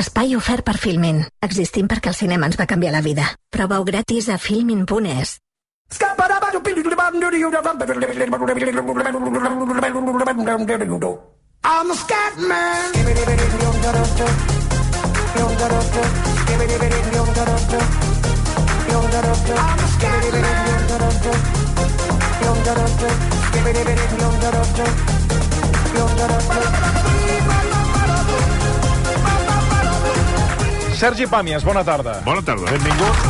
Espai ofert per Filmin. Existim perquè el cinema ens va canviar la vida. Prova-ho gratis a filmin.es. I'm a scat man. I'm a scat man. Sergi Pàmies, bona tarda. Bona tarda. Benvingut.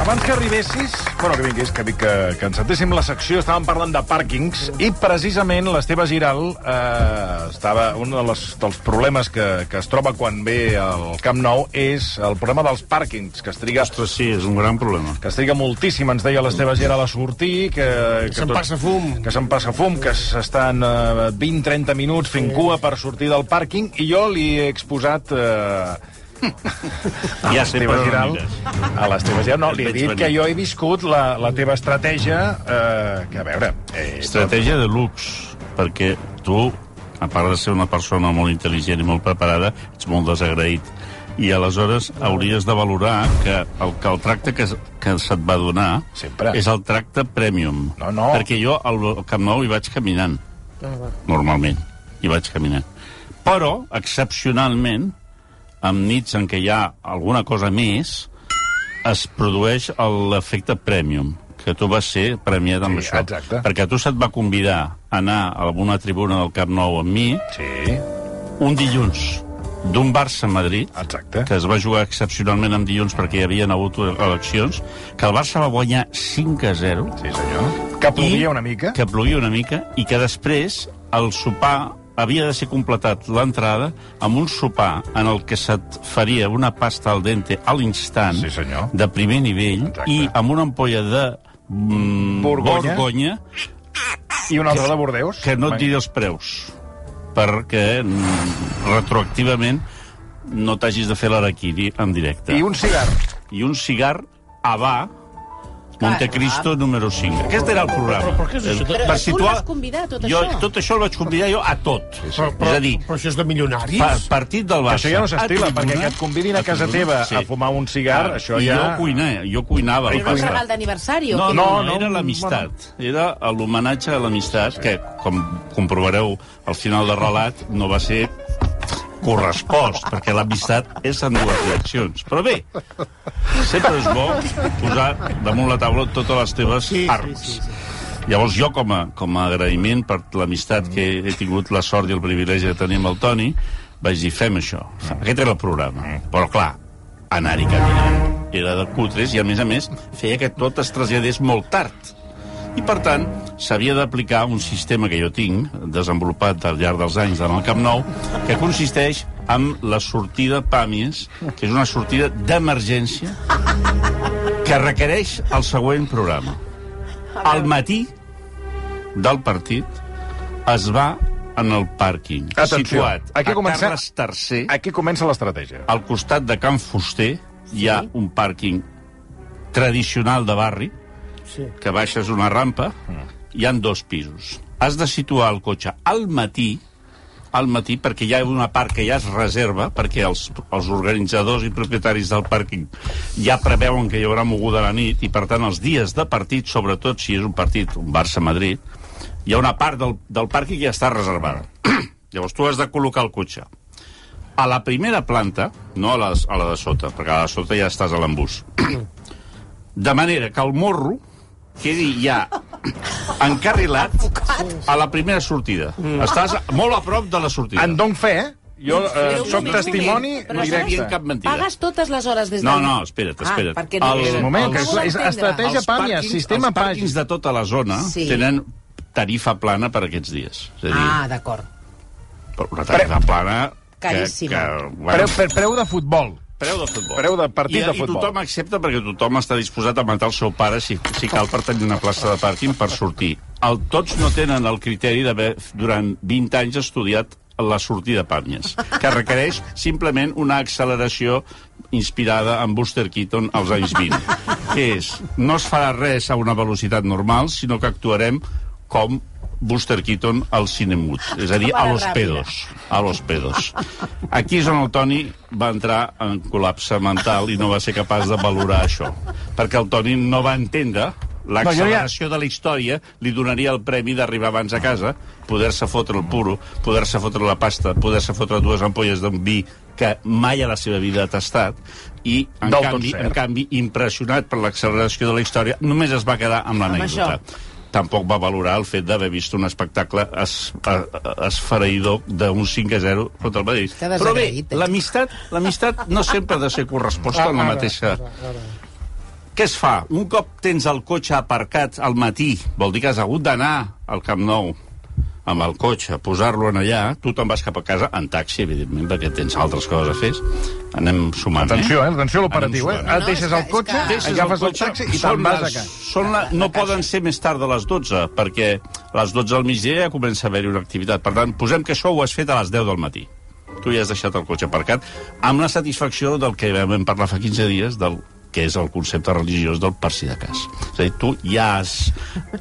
Abans que arribessis, bueno, que vinguis, que, que, que encetéssim la secció, estàvem parlant de pàrquings i precisament l'Esteve Giral eh, estava... Un de les, dels problemes que, que es troba quan ve al Camp Nou és el problema dels pàrquings, que es triga Ostres, sí, és un gran problema. que es triga moltíssim, ens deia l'Esteve Giral a sortir, que... que se'n passa fum. Que se'n passa fum, que s'estan eh, 20-30 minuts fent cua per sortir del pàrquing, i jo li he exposat... Eh, Ja sé per on a l'Esteve Giral, no, li he dit venir. que jo he viscut la, la teva estratègia, eh, que a veure... Eh, Estratègia de lux, perquè tu, a part de ser una persona molt intel·ligent i molt preparada, ets molt desagraït. I aleshores hauries de valorar que el, que el tracte que, que se't va donar Sempre. és el tracte premium. No, no. Perquè jo al Camp Nou hi vaig caminant, normalment. Hi vaig caminant. Però, excepcionalment, amb nits en què hi ha alguna cosa més, es produeix l'efecte premium, que tu vas ser premiat amb Sí, això. exacte. Perquè a tu se't va convidar a anar a alguna tribuna del Camp Nou amb mi Sí, un dilluns d'un Barça-Madrid, que es va jugar excepcionalment en dilluns perquè hi havien hagut eleccions, que el Barça va guanyar 5 a 0, Sí, senyor. Que plovia una mica. que plovia una mica, i que després el sopar havia de ser completat l'entrada amb un sopar en el que se't faria una pasta al dente a l'instant, Sí, senyor. de primer nivell, Exacte. i amb una ampolla de mm, Borgonya. Borgonya, I un altre de Bordeus. que no et diré els preus, perquè mm, retroactivament no t'hagis de fer l'araquiri en directe. I un cigar. I un cigar Havà, Montecristo número 5. Aquest era el programa. Però- però què és això? Eh, Però per tu convidar, tot jo, això? Tot això el vaig convidar jo a tot. Però, però, és a dir, però això és de milionaris? pa, partit del Que Barça. això ja no s'estila, perquè que et convidin a casa teva sí. a fumar un cigar, Ah, això I ja... jo cuinava, jo cuinava. Però el no és pasta. regal d'aniversari No, no, no, era l'amistat. Era l'homenatge a l'amistat, que, com comprovareu al final del relat, no va ser correspost, perquè l'amistat és en dues direccions. Però bé, sempre és bo posar damunt la taula totes les teves Sí, sí, armes. sí, sí. Llavors jo, com a, com a agraïment per l'amistat que he tingut la sort i el privilegi de tenir amb el Toni, vaig dir, fem això. Aquest era el programa. Però, clar, anar-hi caminant era de cutres i, a més a més, feia que tot es traslladés molt tard. I, per tant, s'havia d'aplicar un sistema que jo tinc, desenvolupat al llarg dels anys en el Camp Nou, que consisteix en la sortida Pàmies, que és una sortida d'emergència que requereix el següent programa. Al matí del partit es va en el pàrquing, Atenció, situat aquí a comença- Carles III, Aquí comença l'estratègia. al costat de Can Fuster, hi ha un pàrquing tradicional de barri, Sí. que baixes una rampa, hi han dos pisos. Has de situar el cotxe al matí, al matí, perquè hi ha una part que ja es reserva, perquè els, els organitzadors i propietaris del pàrquing ja preveuen que hi haurà moguda la nit, i per tant els dies de partit, sobretot si és un partit, un Barça-Madrid, hi ha una part del, del pàrquing que ja està reservada. Llavors tu has de col·locar el cotxe a la primera planta, no a, les, a la de sota, perquè a la de sota ja estàs a l'embús. De manera que el morro quedi ja encarrilat a la primera sortida. Estàs molt a prop de la sortida. En dono fe, eh? Jo eh, moment, testimoni. Però no directe. cap mentida. Pagues totes les hores des de... No, no, espera't, espera't. Ah, perquè no... El- Un moment, que és, és estratègia pàrquings- sistema Els pàrquings de tota la zona Sí. tenen tarifa plana per aquests dies. És a dir, Ah, d'acord. una tarifa plana... Que, Caríssima. que, Preu, per, preu de futbol. Preu de futbol. Preu de partit I, de futbol. I tothom accepta perquè tothom està disposat a matar el seu pare si, si cal per tenir una plaça de pàrquing per sortir. El, tots no tenen el criteri d'haver durant 20 anys estudiat la sortida Pàmies, que requereix simplement una acceleració inspirada en Buster Keaton als anys 20, que és, no es farà res a una velocitat normal, sinó que actuarem com Buster Keaton al Cinemut, és a dir, a los pedos. A los pedos. Aquí és on el Toni va entrar en col·lapse mental i no va ser capaç de valorar això. Perquè el Toni no va entendre l'acceleració de la història li donaria el premi d'arribar abans a casa, poder-se fotre el puro, poder-se fotre la pasta, poder-se fotre dues ampolles d'un vi que mai a la seva vida ha tastat, i, en Del canvi, en canvi, impressionat per l'acceleració de la història, només es va quedar amb l'anècdota. Tampoc va valorar el fet d'haver vist un espectacle es, esfereïdor d'un 5 a 0 contra el Madrid. Però bé, eh? l'amistat l'amistat no sempre ha de ser corresposta en la mateixa... Què es fa? Un cop tens el cotxe aparcat al matí, vol dir que has hagut d'anar al Camp Nou amb el cotxe, posar-lo en allà, tu te'n vas cap a casa, en taxi, evidentment, perquè tens altres coses a fer. Anem sumant, Atenció, eh? eh? Atenció a l'operatiu, eh? Ara No, deixes el cotxe, que- Deixes agafes el, cotxe, taxi i te'n vas a casa. Són la, no poden ser més tard de les 12, perquè a les 12 del migdia ja comença a haver-hi una activitat. Per tant, posem que això ho has fet a les 10 del matí. Tu ja has deixat el cotxe aparcat amb la satisfacció del que vam parlar fa 15 dies, del que és el concepte religiós del per si de cas. És a dir, tu ja has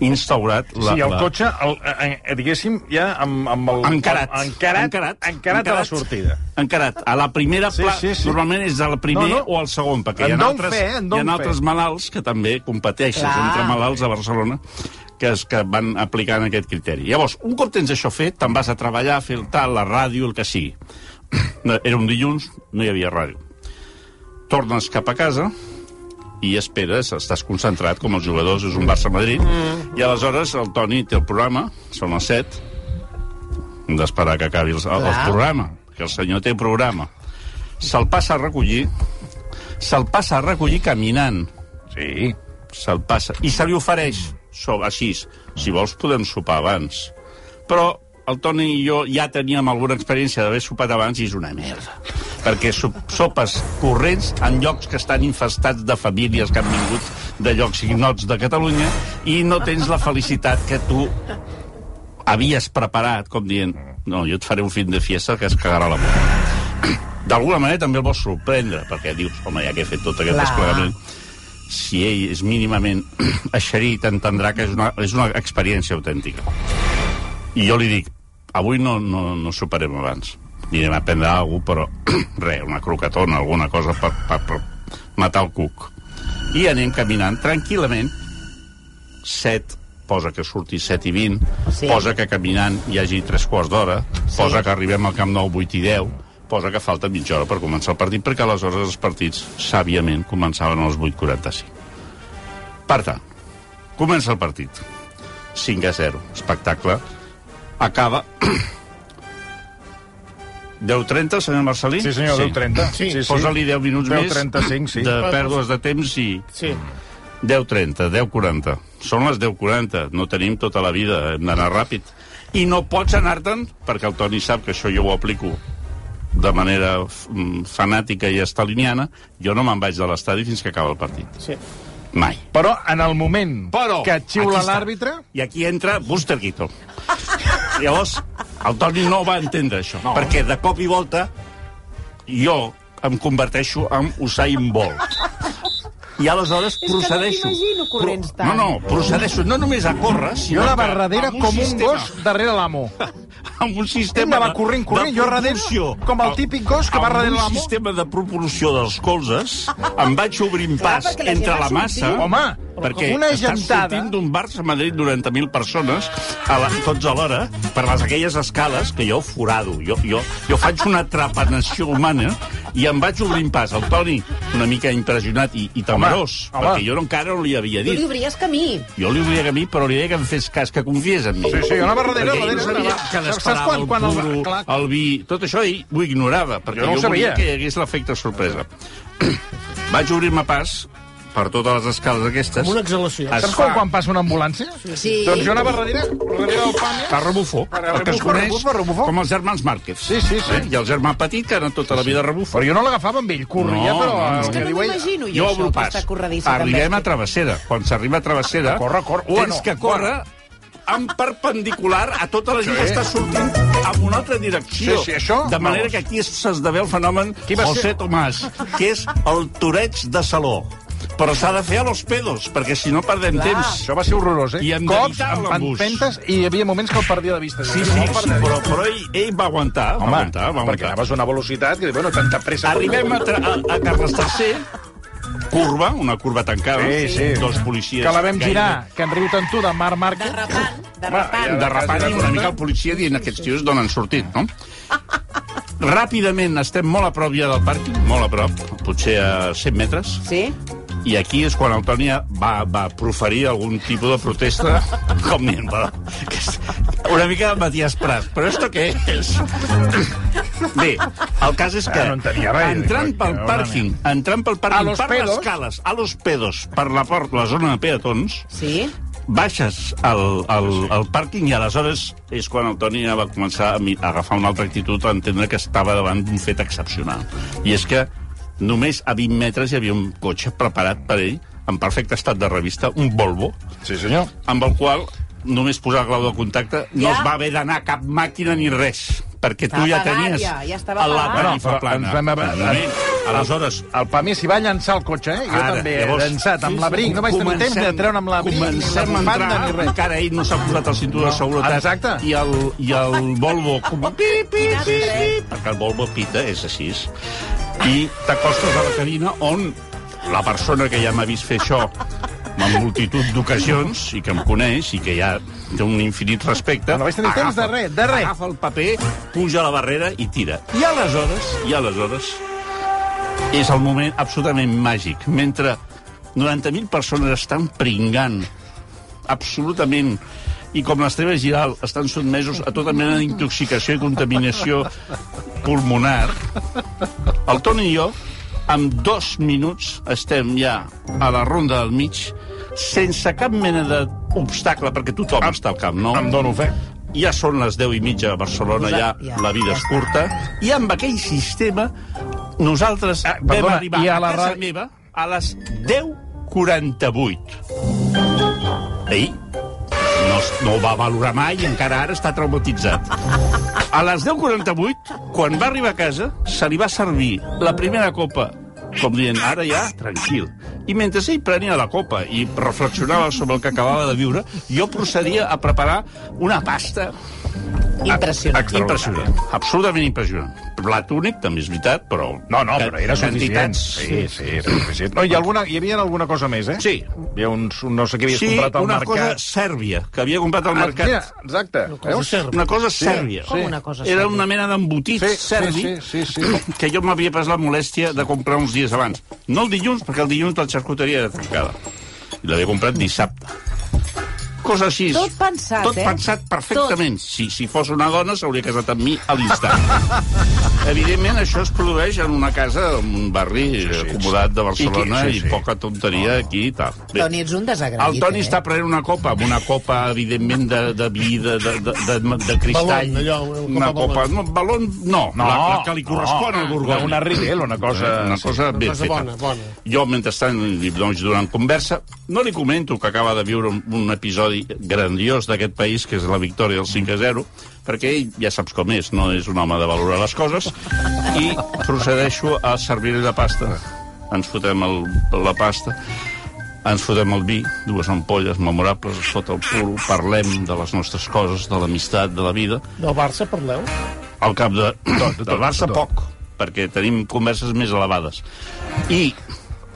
instaurat la... Sí, el la... cotxe, el, eh, eh, diguéssim, ja amb, amb el... Encarat. Encarat, encarat, encarat a la sortida. Encarat. A la primera Sí, pla... sí, sí. Normalment és a la primer No, no. o al segon, perquè hi En ha, dono altres, fe, en hi ha altres malalts que també competeixen Clar. entre malalts a Barcelona que, es, que van aplicant aquest criteri. Llavors, un cop tens això fet, te'n vas a treballar, a fer el tal, la ràdio, el que sigui. Era un dilluns, no hi havia ràdio. Tornes cap a casa i esperes, estàs concentrat com els jugadors, és un Barça-Madrid, mm. i aleshores el Toni té el programa, són les 7, hem d'esperar que acabi el, el, programa, que el senyor té programa. Se'l passa a recollir, se'l passa a recollir caminant, Sí. se'l passa, i se li ofereix, so, així, si vols podem sopar abans. Però el Toni i jo ja teníem alguna experiència d'haver sopat abans i és una merda. Perquè so, sopes corrents en llocs que estan infestats de famílies que han vingut de llocs ignots de Catalunya i no tens la felicitat que tu havies preparat, com dient, no, jo et faré un fin de fiesta que es cagarà la boca. D'alguna manera també el vols sorprendre, perquè dius, home, ja que he fet tot aquest Clar. desplegament, si ell és mínimament eixerit, entendrà que és una, és una experiència autèntica. I jo li dic, avui no, no, no soparem abans. Anirem a prendre alguna cosa, però res, una croquetona, alguna cosa per, per, per matar el cuc. I anem caminant tranquil·lament, 7, posa que surti 7 i 20, Sí. posa que caminant hi hagi 3 quarts d'hora, sí. posa que arribem al Camp Nou 8 i 10, posa que falta mitja hora per començar el partit, perquè aleshores els partits, sàviament, començaven a les 8.45. Per tant, comença el partit. 5 a 0, espectacle. Acaba... 10.30, senyor Marcelí? Sí, senyor, 10.30. Sí, sí. Posa-li 10 minuts 10.35, més sí. de pèrdues de temps i... Sí. 10.30, 10.40. Són les 10.40, no tenim tota la vida, hem d'anar ràpid. I no pots anar-te'n, perquè el Toni sap que això jo ho aplico de manera mm, fanàtica i estaliniana, jo no me'n vaig de l'estadi fins que acaba el partit. sí. Mai. Però en el moment Però, que xiula l'àrbitre... I aquí entra Buster Keaton. Llavors, el Toni no va entendre això, no. perquè de cop i volta jo em converteixo en Usain Bolt. I aleshores És que no procedeixo... t'imagino corrents tant. No, no, procedeixo no només a córrer, Jo sinó a la que com un sistema- gos darrere l'amo. amb un sistema d'anar corrent, corrent, de jo darrere, com el típic gos que va darrere Amb un l'amo. sistema de propulsió dels colzes, em vaig obrint Clar, pas la gent entre va la massa... sortint. Home, perquè una estàs gentada. sortint d'un Barça a Madrid 90.000 persones, a la, tots alhora, per les aquelles escales que jo forado. Jo, jo, jo faig una trepanació humana i em vaig obrint pas. El Toni, una mica impressionat i, i temerós, home. perquè jo no, encara no li havia Tu li dit. obries camí. Jo li obria a mi, però li deia que em fes cas, que confiés en mi. Sí, sí, una barradera, Perquè ell darrere, no sabia darrere. que Saps l'esperava quan- el quan el- puro, clar. el vi... Tot això ell ho ignorava, perquè Jo no jo volia sabia. que hi hagués l'efecte sorpresa. Vaig obrir-me pas per totes les escales aquestes. Com una exhalació. Es Saps quan, fa- quan passa una ambulància? Sí. Doncs jo anava darrere, darrere del pàmia. a rebufó, A el que es coneix rebufo, rebufo. com els germans Márquez. Sí, sí, sí. Eh? I el germà petit, que anat tota la vida a rebufo. Però jo no l'agafava amb ell, corria, No, però... no, És que no m'imagino jo, Jo això, pas. aquesta corredissa. Arribem a Travessera. Quan s'arriba a Travessera, Corre, corre. Ua, tens no, que córrer en perpendicular a tota la gent que està sortint en una altra direcció. Sí, sí, això, De manera vamos. que aquí s'esdevé el fenomen José ser? Tomàs, que és el toreig de saló. Però s'ha de fer a los pedos, perquè si no perdem Clar. temps. Això va ser horrorós, eh? I hem Cops, l'embús. empentes, i hi havia moments que el perdia de vista. Sí, sí, sí però, però ell, ell va aguantar, va Home, aguantar, va perquè aguantar. anaves a una velocitat que, bueno, tanta pressa... Arribem a, a, a Carles III, curva, una curva tancada, Sí, sí. dos policies... Que la vam girar, que en riu tant tu, de Marc Márquez. Derrapant, derrapant. ja- derrapant i una mica el policia dient aquests tios d'on han sortit, no? Ràpidament estem molt a prop ja del pàrquing, molt a prop, potser a 100 metres, Sí? I aquí és quan el Toni va, va proferir algun tipus de protesta, com dient, que una mica de Matías Prat, però esto què és? Bé, el cas és que Ah, no entenia res. entrant pel Que pàrquing, entrant pel A pàrquing los per pedos. les cales, a los pedos, per la, port, la zona de peatons, Sí? baixes al, al, al pàrquing i aleshores és quan el Toni ja va començar a agafar una altra actitud, a entendre que estava davant d'un fet excepcional. I és que només a 20 metres hi havia un cotxe preparat per ell, en perfecte estat de revista, un Volvo, Sí, senyor. amb el qual només posar clau de contacte no Ja? es va haver d'anar a cap màquina ni res, perquè tu Estava ja pagat, tenies ja, ja estava la pagat. tarifa Bueno, però plana. ens vam haver-. Aleshores, El Pamí s'hi va llançar el cotxe, eh? Jo Ara, també, llavors- llançat, amb l'abric. No vaig tenir temps de treure amb l'abric, ni la Comencem a bufanda, entrar, ni res. encara ell no s'ha posat el cinturó de seguretat. exacte. I el, i el Volvo... Com... Pi, pi, pi, pi, perquè el Volvo pita, és així. I t'acostes a la cabina on la persona que ja m'ha vist fer això en multitud d'ocasions i que em coneix i que ja té un infinit respecte... No vaig tenir temps de res, de res. Agafa el paper, puja a la barrera i tira. I aleshores, i aleshores, és el moment absolutament màgic. Mentre 90.000 persones estan pringant absolutament i com l'Esteve Giral estan sotmesos a tota mena d'intoxicació i contaminació pulmonar, el Toni i jo, en dos minuts, estem ja a la ronda del mig, sense cap mena d'obstacle, perquè tothom està al camp, no? Em dono fe. ja són les 10 i mitja a Barcelona, ja, Ja, la vida ja és curta, i amb aquell sistema nosaltres Ah, vam perdona, arribar i a a, la casa ra- meva a les 10.48. Ell no, no ho va valorar mai i encara ara està traumatitzat. A les 10.48, quan va arribar a casa, se li va servir la primera copa com dient, ara ja, tranquil. I mentre ell prenia la copa i reflexionava sobre el que acabava de viure, jo procedia a preparar una pasta Impressionant. impressionant, absolutament impressionant. Plat únic, també és veritat, però... No, no, però era suficient. Sí, sí, era suficient. No, hi, alguna, hi havia alguna cosa més, eh? Sí. Hi havia uns, un no sé què havies Sí, comprat al una mercat. cosa sèrbia, que havia comprat al Ah, mercat. mira, exacte. Veus? Una cosa sèrbia. Com una cosa Era sèrbia? una mena d'embotit Sí, sí, serbi sí, sí, sí. que jo m'havia pas la molèstia de comprar uns dies abans. No el dilluns, perquè el dilluns la xarcuteria era tancada. I l'havia comprat dissabte. Cosa així. Tot pensat, Tot eh? pensat perfectament. Si, si fos una dona, s'hauria casat amb mi a l'instant. Evidentment, això es produeix en una casa, en un barri sí, sí, acomodat de Barcelona, I i, sí, sí. poca tonteria aquí i tal. Bé, Toni, ets un desagraït, el Toni eh? està prenent una copa, amb una copa, evidentment, de, de vi, de, de, de, de, de cristall. Balón, allò, una una copa. No, balon, no, No, la, la que li correspon al Borgonya. Una Riedel, una cosa... Una cosa ben cosa feta. bona, bona. Jo, mentrestant, li doncs, durant conversa, no li comento que acaba de viure un, un episodi grandiós d'aquest país, que és la victòria del 5 a 0, perquè ell ja saps com és, no és un home de valorar les coses, i procedeixo a servir-li la pasta. Ens fotem el, la pasta, ens fotem el vi, dues ampolles memorables, sota el puro, parlem de les nostres coses, de l'amistat, de la vida, Del Barça parleu? al cap de, tot, tot, del Barça tot. poc, perquè tenim converses més elevades. I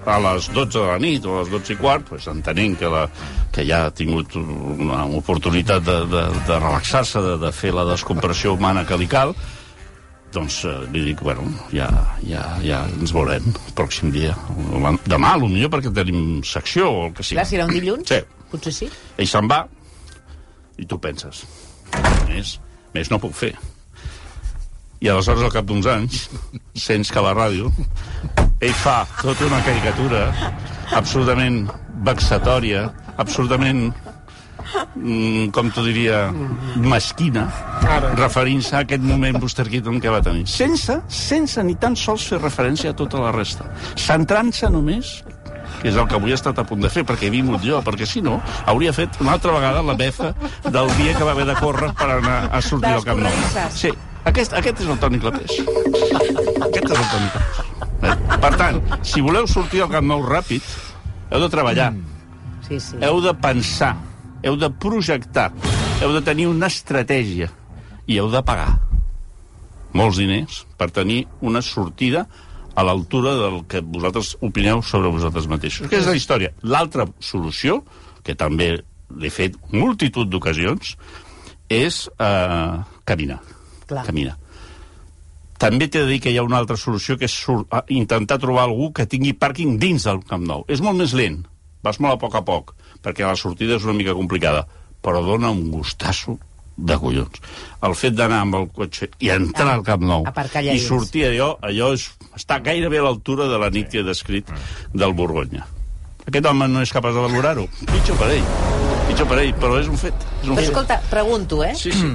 a les 12 de la nit o a les 12 i quart, pues, entenent que, la, que ja ha tingut una oportunitat de, de, de relaxar-se, de, de fer la descompressió humana que li cal, doncs eh, li dic, bueno, ja, ja, ja ens veurem el pròxim dia. Demà, potser perquè tenim secció o el que sigui. Clar, si era un dilluns, Sí. potser sí. Ell se'n va i tu penses, més, més no puc fer. I aleshores, al cap d'uns anys, sents que a la ràdio ell fa tota una caricatura absolutament vexatòria, absolutament, mm, com t'ho diria, mesquina, referint-se a aquest moment Buster Keaton que va tenir. Sense, sense ni tan sols fer referència a tota la resta. Centrant-se només que és el que avui he estat a punt de fer, perquè he vingut jo, perquè si no, hauria fet una altra vegada la befa del dia que va haver de córrer per anar a sortir De al Camp Nou. Sí, aquest, aquest és el Toni Clapés. Aquest és el Toni Clapés. Eh? Per tant, si voleu sortir al Camp Nou ràpid, Heu de treballar. Sí, sí. Heu de pensar. Heu de projectar. Heu de tenir una estratègia. I heu de pagar molts diners per tenir una sortida a l'altura del que vosaltres opineu sobre vosaltres mateixos. Aquesta és la història. L'altra solució, que també l'he fet multitud d'ocasions, és eh, caminar. Clar. Caminar. També t'he de dir que hi ha una altra solució, que és intentar trobar algú que tingui pàrquing dins del Camp Nou. És molt més lent, vas molt a poc a poc, perquè la sortida és una mica complicada, però dona un gustasso de collons. El fet d'anar amb el cotxe i entrar al Camp Nou i sortir allò, allò és, està gairebé a l'altura de la nit que he descrit del Borgonya. Aquest home no és capaç de valorar-ho. Pitjor per ell. Pitjor per ell, però és un fet. És un Però fet. escolta, pregunto, eh? Sí, sí.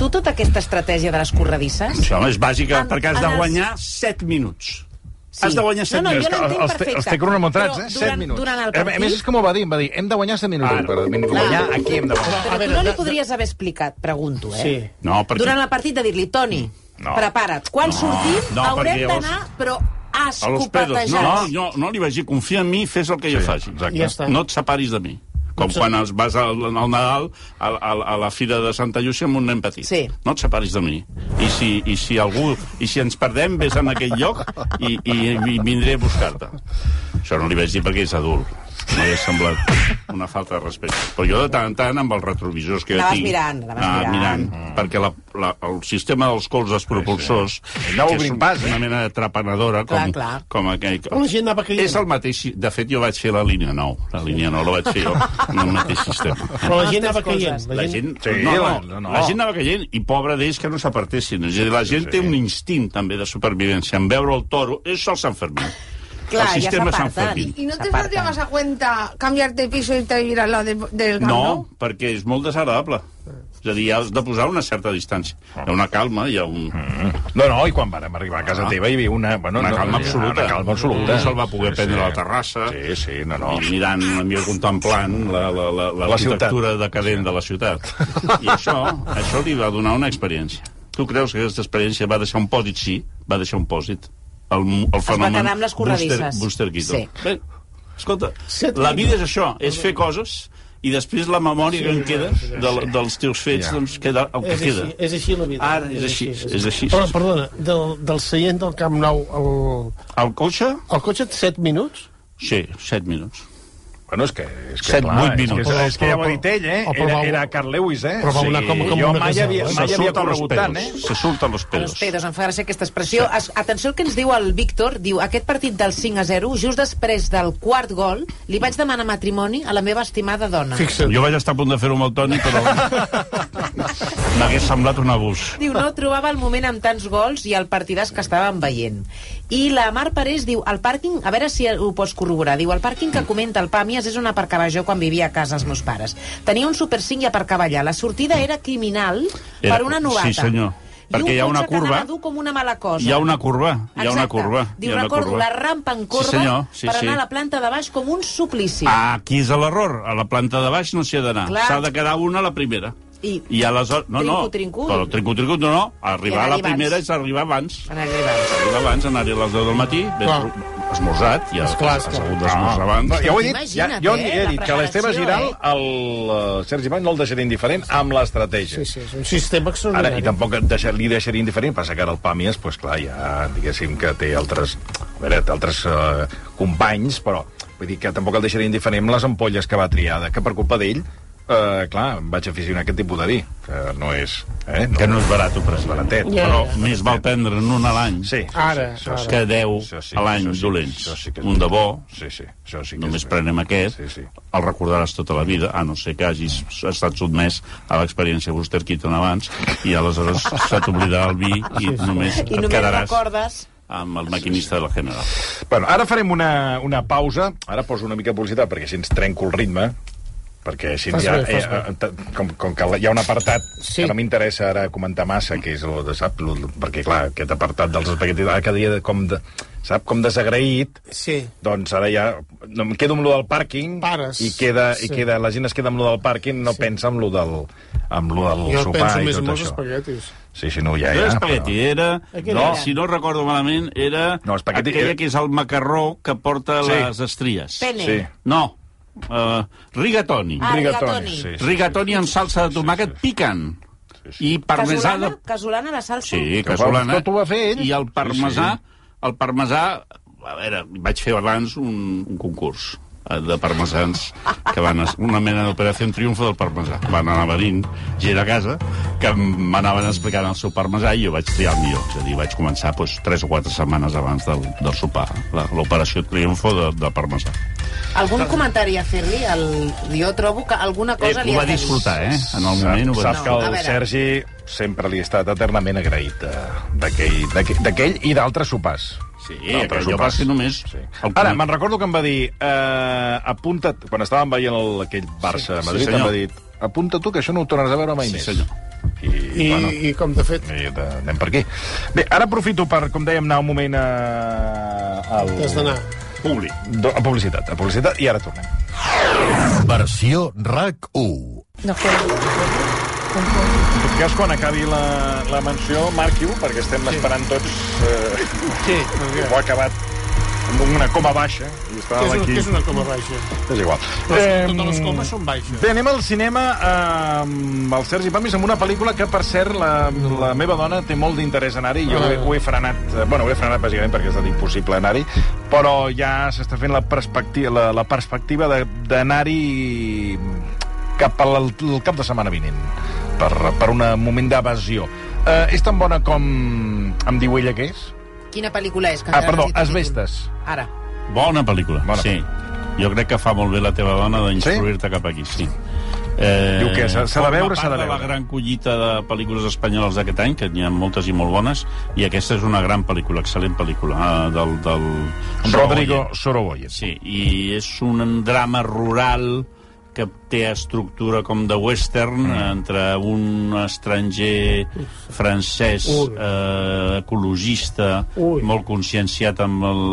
Tu tota aquesta estratègia de les corredisses... Això és bàsica, En- perquè has de els- guanyar 7 minuts. Sí. Has de guanyar 7 No, no, minuts. jo l'entenc els, té, perfecte. els té cronometrats, Però eh? 7 durant- minuts. durant el A més, partit- és com ho va dir, em va dir, hem de guanyar 7 minuts. Ara. Per guanyar, aquí hem de guanyar. Però tu no li podries haver explicat, pregunto, eh? Sí. No, perquè... Durant el partit de dir-li, Toni, No. prepara't. Quan No, sortim no, haurem els- d'anar, però pedos. escopetejats. No, no, no li vaig dir, confia en mi, fes el que jo faci. exacte. Ja està. No et separis de mi. Com quan es vas al, al Nadal a, a, a la fira de Santa Llúcia amb un nen petit. Sí. No et separis de mi. I si, i si algú... I si ens perdem, vés en aquell lloc i, i, i vindré a buscar-te. Això no li vaig dir perquè és adult. No ha semblat una falta de respecte. Però jo de tant en tant, amb els retrovisors que jo Anaves tinc... mirant, anaves anava mirant. mirant. Perquè la, la, el sistema dels colzes propulsors, Anava que és obrint pas, eh? una mena de trapanadora, Clar, com, clar. com aquell... Però la gent anava caient. És el mateix... De fet, jo vaig fer la línia 9. La línia 9 la vaig fer jo, en el mateix sistema. Però la gent anava caient. La gent, Sí, no, no, la- no, no. la gent anava caient i pobre d'ells que no s'apartessin. És a dir, la gent té un instint també de supervivència. En veure el toro, és el Sant Fermín. Clar, el ja sistema Sant s'aparten. Fermín. ¿Y no te saldría más a cuenta cambiarte de piso y irte a vivir al lado del, del Camp No, Nou? perquè és molt desagradable. És a dir, has de posar una certa distància. Hi ha una calma, hi ha un... No, no, i quan vàrem arribar a casa teva hi havia una... Bueno, Una no, calma ha absoluta. Una calma absoluta. Un se'l va poder prendre a la terrassa. Sí, sí, no, no. I mirant mica contemplant la, la, la, La l'arquitectura decadent de la ciutat. I això, això li va donar una experiència. Tu creus que aquesta experiència va deixar un pòsit? Sí, va deixar un pòsit. El, el fenomen quedar amb les corredisses. Buster, Buster Keaton. Sí. Bé, escolta, la vida és això, és fer coses i després la memòria que en queda de, dels teus fets, Ja. doncs queda el que És queda. així, és així la vida. Ara és així, és així. Però, perdona, del, del seient del Camp Nou al, El cotxe? al cotxe 7 minuts? Sí, 7 minuts. Bueno, és que... És que Set, clar, vuit és que, minuts. és, és que ja ho ha dit ell, eh? Era, va- era Carl Lewis, eh? però va anar com- com jo una mai havia, mai Se havia corregut tant, eh? Se surten los A los pedos. pedos, em fa gràcia aquesta expressió. Es, atenció al que ens diu el Víctor. Diu, aquest partit del 5 a 0, just després del quart gol, li vaig demanar matrimoni a la meva estimada dona. Fixa't. Jo vaig estar a punt de fer-ho amb el Toni, però m'hagués semblat un abús. Diu, no trobava el moment amb tants gols i el partidàs que estàvem veient. I la Mar Parés diu, el pàrquing, a veure si ho pots corroborar, diu, el pàrquing que comenta el Pàmies és on aparcava jo quan vivia a casa els meus pares. Tenia un Super 5 i aparcava allà. La sortida era criminal Era- per una novata. sí, senyor. I Perquè hi ha una curva. dur com una mala cosa. Hi ha una curva, hi ha una Exacte. curva. Diu, una recordo curva. la rampa en corba Sí, senyor, sí, per sí. anar a la planta de baix com un suplici. Aquí és l'error. A la planta de baix no s'hi ha d'anar. S'ha de quedar una a la primera. I- I aleshores... No, no. Trincut, trincut. Però trincut, trincut, no, no. Arribar a la primera abans. és arribar abans. Anar abans. Arribar abans, anar-hi a les 10 del matí, Clar. Esmorzat, ja Esclar, has esclar. hagut d'esmorzar abans. No, ja ho he dit, ja, jo eh, he dit que l'Esteve Giral, eh? el uh, Sergi Vall no el deixaria indiferent amb l'estratègia. Sí, sí, és un sistema Ara, extraordinari. i tampoc et deixar, li deixaria indiferent, passa que ara el Pàmies, pues, clar, ja, diguéssim que té altres, a veure, té altres uh, companys, però vull dir que tampoc el deixaria indiferent amb les ampolles que va triar, de que per culpa d'ell, uh, clar, em vaig aficionar a aquest tipus de vi, que no és... Eh, Que no és barat, ho és baratet. Ja, Però ja. més val prendre'n un a l'any Sí, sí, Ara, sí, que 10 Això sí, a l'any sí, dolents. sí que és un de bo, Sí, sí, això sí que només és prenem aquest, Sí, sí. el recordaràs tota la vida, a no ser que hagis estat sotmès a l'experiència Buster Keaton abans, i aleshores se t'oblidarà el vi i només I et només quedaràs recordes... amb el maquinista de la General. Bueno, ara farem una, una pausa. Ara poso una mica de publicitat perquè així ens trenco el ritme perquè així Fas ja, bé, fas eh, eh, com, com que hi ha un apartat Sí. que no m'interessa ara comentar massa, que és el de, sap, lo, perquè clar, aquest apartat dels espaguetis ara cada dia de, com de, sap, com desagraït, Sí. doncs ara ja no, em quedo amb lo del pàrquing Pares. i, queda, Sí. i queda, la gent es queda amb lo del pàrquing, no pensa amb lo del, amb lo del Jo sopar penso i més tot en els això. espaguetis. Sí, sí, no, ja, No ja. era espagueti, era... Aquell No, era. si no recordo malament, era No, espagueti aquella era- que és el macarró que porta Sí. les estries. Pene. Sí. No, uh, rigatoni. Ah, Rigatoni, rigatoni. sí, sí. rigatoni amb salsa de tomàquet picant. I parmesà Casolana? de... Casolana, la salsa? Sí, Que casolana. tot ho va fer ell. I el parmesà, Sí, el parmesà... A veure, vaig fer abans un, un concurs eh, de parmesans que van es- una mena d'operació en triomfo del parmesà. Van anar venint gent a casa que m'anaven explicant el seu parmesà i jo vaig triar el millor. És a dir, vaig començar doncs, 3 o 4 setmanes abans del, del sopar, la- l'operació triomfo de, de parmesà. Algun comentari a fer-li? El... Jo trobo que alguna cosa Eh, li ho ha va de dir. disfrutar, eh? En el moment ho va Saps que No, a el veure. Sergi sempre li ha estat eternament agraït eh, d'aquell i d'altres sopars. Sí, jo va sopars. ser només... Sí. Ara, me'n recordo que em va dir eh, apunta't, quan estàvem veient el, aquell Barça a Sí, Madrid, sí, em va dir apunta tu, que això no ho tornes a veure mai Sí, més. senyor. I, I, bueno, I com de fet, i de, anem per aquí. Bé, ara aprofito per, com dèiem, anar un moment a... Al... has d'anar. Públic. Do- A publicitat, a publicitat, i ara tornem. Versió RAC 1. De acuerdo. En tot cas, quan acabi la, la menció, marqui-ho, perquè estem sí. esperant tots... Eh, Sí, ho ha acabat amb una coma baixa. I Què estàvem és, aquí... què és una coma baixa? És igual. Però totes les comes són baixes. Bé, anem al cinema eh, amb el Sergi Pamis amb una pel·lícula que, per cert, la, la meva dona té molt d'interès a anar-hi. Jo ho he, ho he frenat, eh, bueno, ho he frenat bàsicament perquè ha estat impossible anar-hi, però ja s'està fent la perspectiva, la, la perspectiva d'anar-hi cap al el cap de setmana vinent, per, per un moment d'evasió. Eh, és tan bona com em diu ella que és? Quina pel·lícula és? Que Ah, perdó. Asbestes. Ara. Bona pel·lícula, Bona. sí. Jo crec que fa molt bé la teva dona d'instruir-te cap aquí, sí. Eh, Diu que s'ha- s'ha de veure, s'ha de veure. la gran collita de pel·lícules espanyoles d'aquest any, que n'hi ha moltes i molt bones, i aquesta és una gran pel·lícula, excel·lent pel·lícula, eh, del... del Rodrigo. Sorogoyen. Sí, i és un drama rural que té estructura com de western mm. entre un estranger francès Ui. eh, ecologista Ui. molt conscienciat amb, el,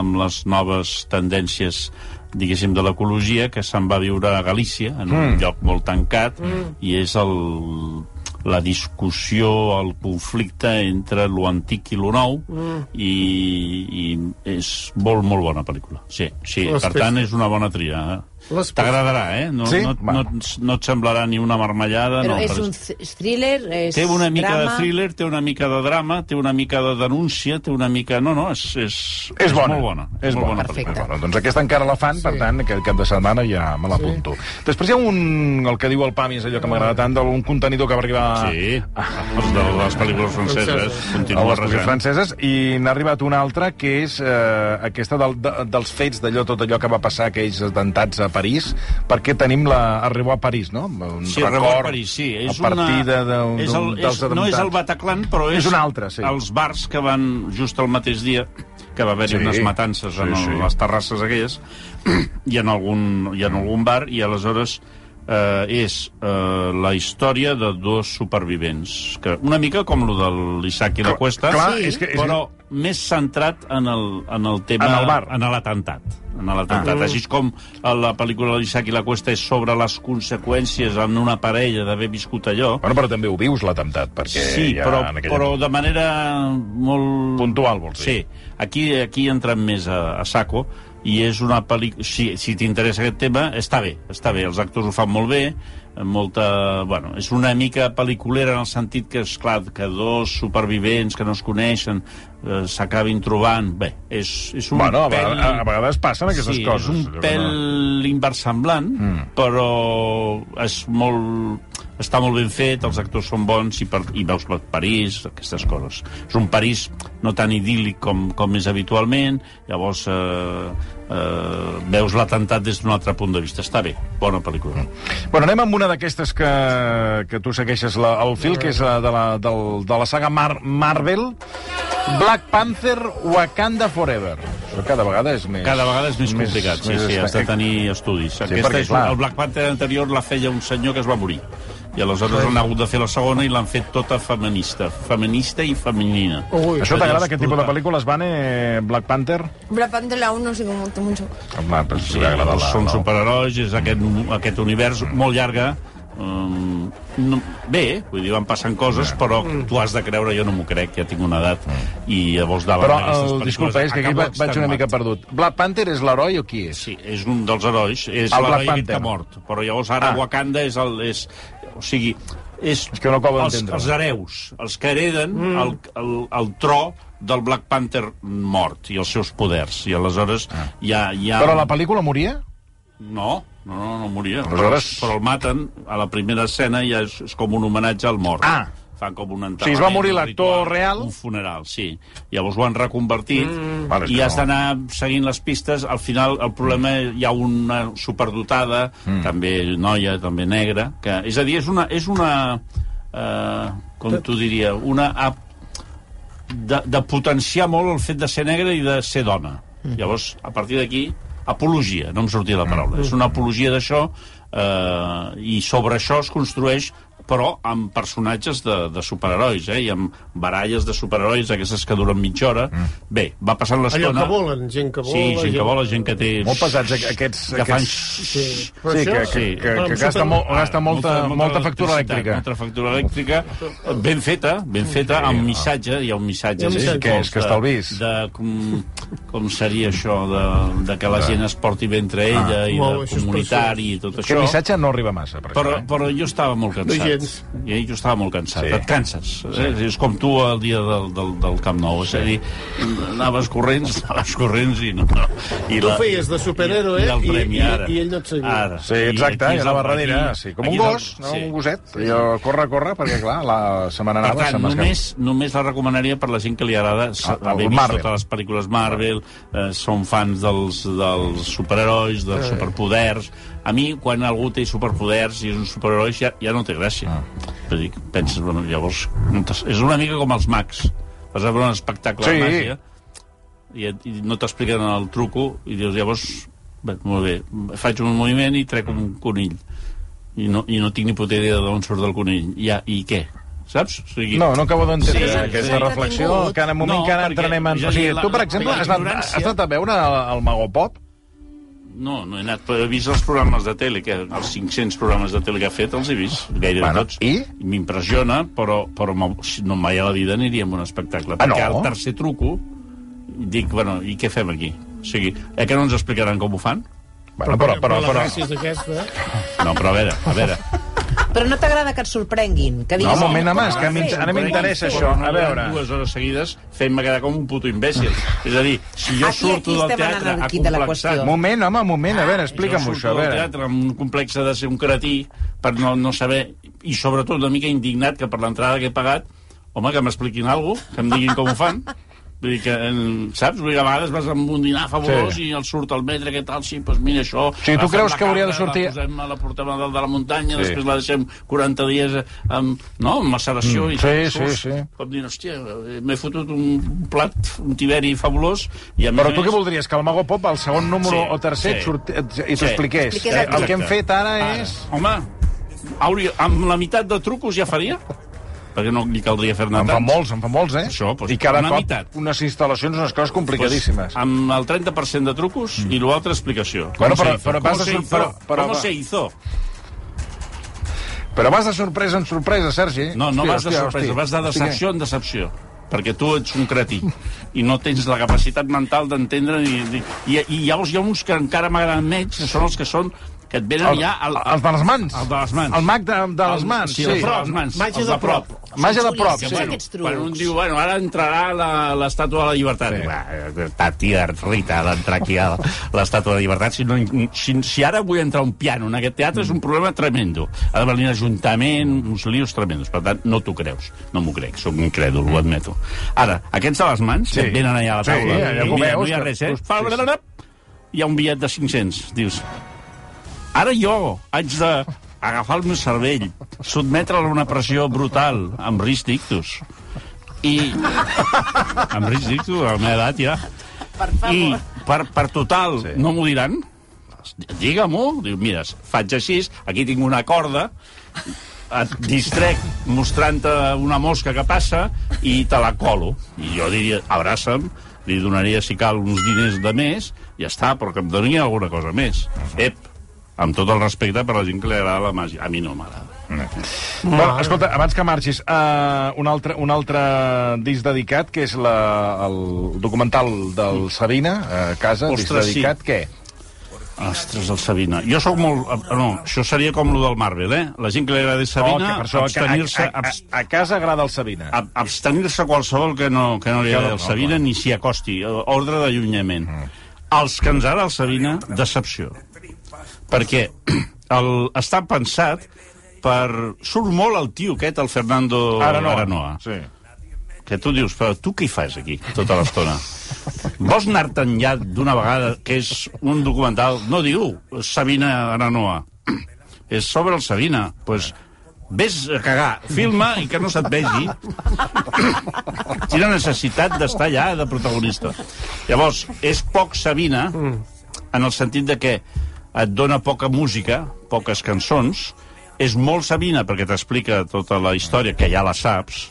amb les noves tendències diguéssim, de l'ecologia, que se'n va viure a Galícia, en un lloc molt tancat, i és el, la discussió, el conflicte entre lo antic i lo nou, i, i és molt, molt bona pel·lícula. Sí, sí, per tant, és una bona tria. eh? T'agradarà, eh? No, Sí? no, Va. no, no et semblarà ni una marmellada. Però no, és però un th- thriller, és Té una mica drama... de thriller, té una mica de drama, té una mica de denúncia, té una mica... No, no, és, és, És bona. molt bona. És molt bona. bona Perfecte. Bueno, doncs aquesta encara la fan, sí. per tant, aquest cap de setmana ja me l'apunto. Sí. Després hi ha un, el que diu el Pami, és allò que m'agrada tant, d'un contenidor que va arribar Sí, els de les pel·lícules franceses continua les pel·lícules franceses i n'ha arribat una altra que és eh, aquesta del, de, dels fets d'allò, tot allò que va passar aquells atemptats a París perquè tenim la arribo a París, no? Un Sí, Record París, sí. És a partir una... de, de, és el, dels és, no és el. Bataclan, però és, És un altre, sí. els bars que van just el mateix dia que va haver-hi Sí. unes matances en Sí, el, sí. les terrasses aquelles i en algun, i en algun bar i aleshores eh, és eh, la història de dos supervivents que una mica com lo de l'Isaac i la Cuesta clar, Sí. és que, és, però més centrat en el, en el tema... En el bar. En l'atemptat. En l'atemptat. Ah. Així com la pel·lícula de l'Isaac i la Cuesta és sobre les conseqüències en una parella d'haver viscut allò. Bueno, però també ho vius, l'atemptat, perquè Sí, ja però, però de manera molt... Puntual, vols dir? Sí, aquí, aquí entrem més a, a saco i és una pel·lícula... Si, si t'interessa aquest tema, està bé, està bé. Els actors ho fan molt bé, molta... Bueno, és una mica pel·liculera en el sentit que, és clar que dos supervivents que no es coneixen eh, s'acabin trobant... Bé, és, és un Bueno, a, pèl... vegades, a vegades passen aquestes sí, coses. és un pèl inversemblant, mm. però és molt... Està molt ben fet, els actors són bons i, per, i veus per París, aquestes coses. És un París no tan idíl·lic com, com és habitualment, llavors eh, eh, veus l'atemptat des d'un altre punt de vista. Està bé, bona pel·lícula. Bueno, anem amb una d'aquestes que, que tu segueixes la, el fil, que és la, de, la, del, de la saga Mar Marvel, Black Panther Wakanda Forever. Això cada vegada és més... Cada vegada és més complicat, sí, sí, has de tenir estudis. Aquesta perquè, és, clar. el Black Panther anterior la feia un senyor que es va morir. I aleshores han hagut de fer la segona i l'han fet tota feminista. Feminista i femenina. Ui, Això t'agrada, aquest tipus de pel·lícules, Vane? Black Panther? Black Panther la 1 sí que me mucho. Home, pues, Sí, la... són superherois, és aquest, aquest univers molt llarga, Um, no, bé, vull dir, van passant coses, però tu has de creure, jo no m'ho crec, ja tinc una edat, i llavors davant Però, el, disculpa, és que aquí vaig una mica perdut. Black Panther és l'heroi o qui és? Sí, és un dels herois, és El Black l'heroi que Panther. ha mort. Però llavors ara Ah. Wakanda és el... És, o sigui, és, És que no acabo els, els hereus, els que hereden mm. el, el, el tro del Black Panther mort i els seus poders. I aleshores Ah. hi ha... Hi ha... Però la pel·lícula moria? No, no, no, no moria. Aleshores- Però, però el maten a la primera escena i és, és com un homenatge al mort. Ah. Fan com un enterrament. sigui, es va morir l'actor real? Un funeral, sí. Llavors ho han reconvertit mm. Vale, i has d'anar seguint les pistes. Al final el problema mm. hi ha una superdotada, mm. també noia, també negra, que, és a dir, és una... És una eh, com t'ho diria? Una de, de potenciar molt el fet de ser negra i de ser dona. Mm. Llavors, a partir d'aquí, apologia, no em sortia la paraula. Mm. És una apologia d'això eh, i sobre això es construeix però amb personatges de, de superherois, eh? I amb baralles de superherois, aquestes que duren mitja hora. Mm. Bé, va passant Allò l'estona... que volen, gent que vola... Sí, gent que vola, gent que té... Molt pesats, aqu- aquests... Que fan... Sí, però Sí, això... que, que, que, que gasta, super- molt, gasta molta, molta factura electricitat, elèctrica. Molta factura elèctrica, ben feta, ben feta, amb missatge, hi ha un missatge. Un sí. Què és, que estalvis? De, com, com seria això, de, de que la gent es porti bé entre ella i Molt, de comunitari i tot això. missatge no arriba massa, per Però, això. Eh? però jo estava molt cansat. No gens. I jo estava molt cansat. Sí. Sí. Et canses. Eh? És com tu el dia del, del, del Camp Nou. És a dir, anaves corrents, anaves corrents i no... I Tu feies de superhéroe i, i, el i- premi, i- ara. i ell no et seguia. Ara. Sí, exacte, i és anava darrere, aquí- sí, com un és el- gos, no? sí. un goset. I jo, corre, corre, perquè, clar, la, se me Per tant, se només, només la recomanaria per la gent que li agrada s- El- haver vist Marvel. totes les pel·lícules Marvel, eh, són fans dels, dels superherois, dels superpoders... A mi, quan algú té superpoders i és un superheroi, ja, ja no té gràcia. Ah. Vull dir, penses, bueno, llavors... És una mica com els mags. Vas a veure un espectacle Sí. de màgia i, et- i no t'expliquen el truco i dius, llavors, bé, molt bé, faig un moviment i trec un conill. I no, i no tinc ni puta idea d'on surt el conill. Ja, I què? Saps? O sigui, No, no acabo d'entendre Sí, aquesta sí. reflexió. Que en un moment No, que ara entrenem en... O sigui, tu, per exemple, la has anat, has anat a veure el, el Mago Pop? No, no he anat, però he vist els programes de tele, que els 500 programes de tele que ha fet, els he vist, gairebé Bueno, tots. i? M'impressiona, però, però no mai a la vida aniria a un espectacle. Ah, perquè no? al tercer truco dic, bueno, i què fem aquí? O sigui, eh que no ens explicaran com ho fan? Bueno, però, però, però, gràcia és aquesta. No, però a veure, a veure... Però no t'agrada que et sorprenguin? Que No, diguis, un moment, home, és que a mi, "Com ho ara has fet?" m'interessa això. A no veure... dues hores seguides fent-me quedar com un puto imbècil. És a dir, si jo Aquí- surto aquí del estem teatre al quid de la acomplexat, qüestió. Moment, home, moment, a veure, explica'm-ho jo això, a surto del veure. teatre amb un complex de ser un cretí per no, no saber, i sobretot una mica indignat que per l'entrada que he pagat, home, que m'expliquin alguna cosa, que em diguin com ho fan. Vull dir que, eh, saps? Vull dir que a vegades vas amb un dinar fabulós Sí. sí. i el surt al metre, què tal, sí, doncs mira això... O sigui, tu creus que hauria de sortir- La, posem, la portem a dalt de la muntanya, Sí. sí. després la deixem 40 dies eh, amb, no, amb maceració Mm, i sí, surts sí, sí. Com dient, hòstia, m'he fotut un plat, un tiberi fabulós i a més Però a tu més- què voldries? Que el Mago Pop, al segon número Sí, o tercer, sí. et surti, i Sí. t'expliqués. Expliqués Eh, el que hem fet ara és... Home, hauria, amb la meitat de trucos ja faria? Perquè no li caldria fer-ne En fa tants. molts, en fa molts, eh? Això, doncs, I cada una cop meitat. unes instal·lacions, unes coses complicadíssimes. Pues, amb el 30% de trucos mm. i l'altra explicació. Bueno, ¿Cómo però- però vas ¿Cómo a se hizo? però- però ¿Cómo se hizo? Però vas de sorpresa en sorpresa, Sergi. No, no Hòstia, vas de hòstia, sorpresa, hòstia. vas de decepció en decepció perquè tu ets un cretí i no tens la capacitat mental d'entendre i, i, i, i llavors hi ha uns que encara m'agraden menys que són els que són que et venen El, ja al, els de les mans. el de les mans El mag de, de les El- mans, sí, sí. el de les mans Màgia de prop. Màgia de prop, sí. bueno. Quan un diu, bueno, ara entrarà la- l'estàtua de la llibertat. Sí. Sí. Va, ta tia Rita, d'entrar aquí a l'estàtua de la llibertat. Si, no, si, si ara vull entrar un piano en aquest teatre és un problema tremendo. Ha de venir l'Ajuntament, uns lios tremendos. Per tant, no t'ho creus. No m'ho crec, sóc un crèdul, ho admeto. Ara, aquests de les mans, Sí. sí. que et venen allà a la Sí, taula, allà i ho mira, veus, no hi ha res, eh? Hosti, Hi ha un bitllet de 500. Dius, ara jo haig de agafar el meu cervell, sotmetre'l a una pressió brutal, amb risc d'ictus. I... amb risc d'ictus, a la meva edat ja. Per I favor. per, per total, Sí. no m'ho diran? Digue-m'ho. Diu, mira, faig així, aquí tinc una corda, et distrec mostrant-te una mosca que passa i te la colo. I jo diria, abraça'm, li donaria, si cal, uns diners de més, i ja està, però que em doni alguna cosa més. Ep, Amb tot el respecte per la gent que li agrada la màgia. A mi no m'agrada. Bueno, escolta, abans que marxis, uh, un, altre, un altre disc dedicat, que és la, el documental del Sabina, a casa, disc Ostres, sí. dedicat, què? Ostres, el Sabina. Jo sóc molt... eh, No, això seria com lo del Marvel, eh? La gent que li agrada Sabina, oh, a, abstenir-se... a, a, a, casa agrada el Sabina. ab- abstenir-se qualsevol que no, que no li no, agradi el no, Sabina ni s'hi acosti. Ordre d'allunyament. Els que ens agrada el Sabina, decepció. Perquè el, està pensat per... Surt molt el tio aquest, el Fernando Aranoa. Aranoa. Sí. Que tu dius, però tu què hi fas aquí tota l'estona? Vols anar-te'n ja d'una vegada, que és un documental, no diu Sabina Aranoa, és sobre el Sabina, doncs pues, vés a cagar, filma i que no se't vegi. Quina necessitat d'estar allà de protagonista. Llavors, és poc Sabina, en el sentit de que et dona poca música, poques cançons, és molt Sabina perquè t'explica tota la història, que ja la saps,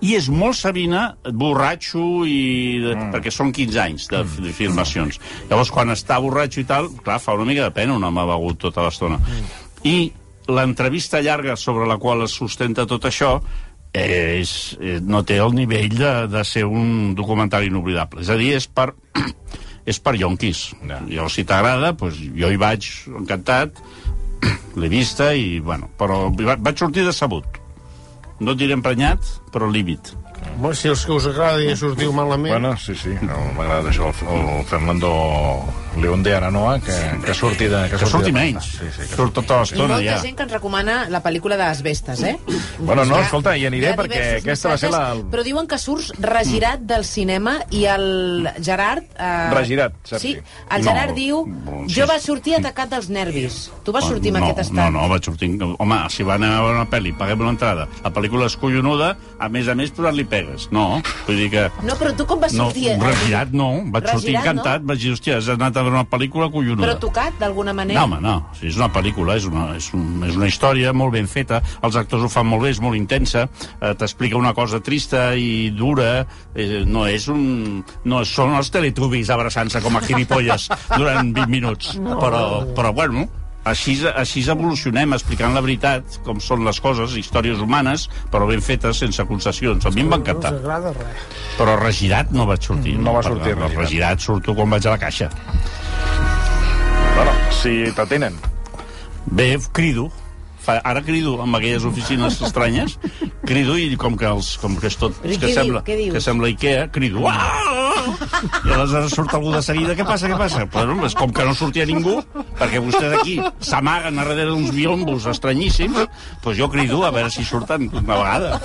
i és molt Sabina borratxo i de, mm. perquè són 15 anys de, de filmacions. Llavors, quan està borratxo i tal, clar, fa una mica de pena un home begut tota l'estona. I l'entrevista llarga sobre la qual es sustenta tot això és, eh, no té el nivell de, de ser un documental inoblidable. És a dir, és per, és per yonquis. Ja. Jo, si t'agrada, doncs, jo hi vaig encantat, l'he vista i, bueno, però vaig sortir decebut. No et diré emprenyat, però al límit. Bueno, si els que us agrada ja sortiu malament... Bueno, sí, sí, no, m'agrada això, el, el Fernando León de Aranoa, que, que surti de... Que surti de- menys. Sí, sí, que Surt tota l'estona molta ja. gent que ens recomana la pel·lícula de les Vestes, eh? Bueno, no, escolta, hi aniré hi perquè aquesta va ser la- Però diuen que surts regirat del cinema i el Gerard... Eh... Regirat, Sergi. Sí, el No, Gerard diu... bon, Jo vaig sortir atacat dels nervis. Tu vas sortir amb no, aquest estat. No, no, vaig sortir... Home, si van a veure una pel·li, paguem l'entrada. La pel·lícula és collonuda, a més a més, posant-li pegues. No, vull dir que... No, però tu com vas No, sortir? eh? regirat no, vaig sortir Regirat, encantat, vaig dir, hòstia, has anat a veure una pel·lícula collonuda. Però tocat, d'alguna manera? No, home, no. Si és una pel·lícula, és una, és, un, és una història molt ben feta, els actors ho fan molt bé, és molt intensa, eh, t'explica una cosa trista i dura, eh, no és un... No són els teletubbies abraçant-se com a gilipolles durant 20 minuts, però, però bueno, així, així evolucionem, explicant la veritat, com són les coses, històries humanes, però ben fetes, sense concessions. A mi em va No encantar. agrada res. Però regirat no vaig sortir. No va sortir Perdó, regirat. regirat surto quan vaig a la caixa. Bueno, si t'atenen. Bé, crido. Fa, ara crido amb aquelles oficines estranyes, crido i com que, els, com que és tot Però i que sembla, diu? Que sembla Ikea, crido. Uah! I aleshores surt algú de seguida, què passa, què passa? Però és com que no sortia ningú, perquè vostès aquí s'amaguen a darrere d'uns biombos estranyíssims, doncs jo crido a veure si surten una vegada.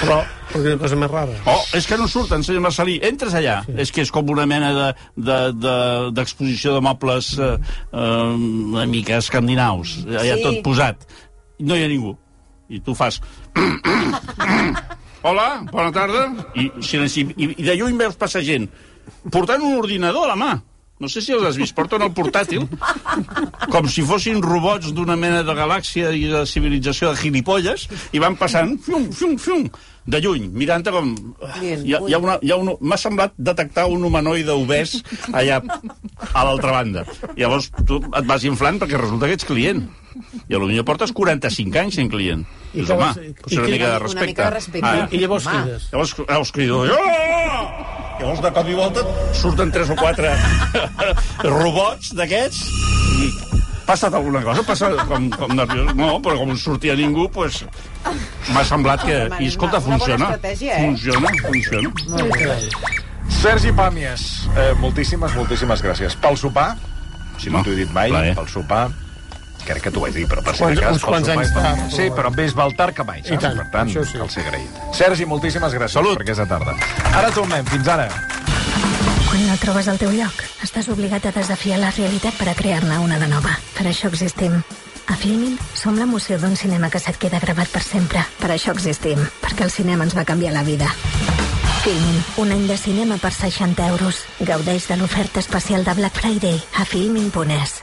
Però, perquè una cosa més rara. Oh, és que no surten, senyor Marcelí. Entres allà. Sí. És que és com una mena d'exposició de, de, d'exposició de mobles eh, eh, una mica escandinaus. Allà Sí. tot posat. No hi ha ningú. I tu fas... Hola, bona tarda. I, silenci, i, i de lluny veus passar gent portant un ordinador a la mà. No sé si els has vist, porten el portàtil com si fossin robots d'una mena de galàxia i de civilització de gilipolles i van passant, fium, fium, fium, de lluny, mirant com... Bien, Hi ha, hi ha una, hi ha un, M'ha semblat detectar un humanoide obès allà a l'altra banda. Llavors tu et vas inflant perquè resulta que ets client. I potser portes 45 anys sent client. I Dius, què home, vas- i potser una mica de Una respecte. mica de respecte. Ah, I llavors Home. crides. Llavors, llavors crido... Oh! Llavors, de cop i volta, surten tres o quatre robots d'aquests i passat alguna cosa? Passa com, com nerviós? No, però com no sortia ningú, pues, m'ha semblat que... I escolta, bona funciona. eh? Funciona, funciona. Sergi Pàmies, eh, moltíssimes, moltíssimes gràcies. Pel sopar, si no No, t'ho he dit mai, plaer. pel sopar, crec que t'ho vaig dir, però per si Quants- de cas... uns quants anys tard, Sí, però- més val tard que mai, saps? tant, per tant, això sí. cal ser agraït. Sergi, moltíssimes gràcies Salut. per aquesta tarda. Ara tornem, fins ara. Quan no trobes el teu lloc, estàs obligat a desafiar la realitat per a crear-ne una de nova. Per això existim. A Filmin som l'emoció d'un cinema que se't queda gravat per sempre. Per això existim, perquè el cinema ens va canviar la vida. Filmin, un any de cinema per 60 euros. Gaudeix de l'oferta especial de Black Friday a filmin.es.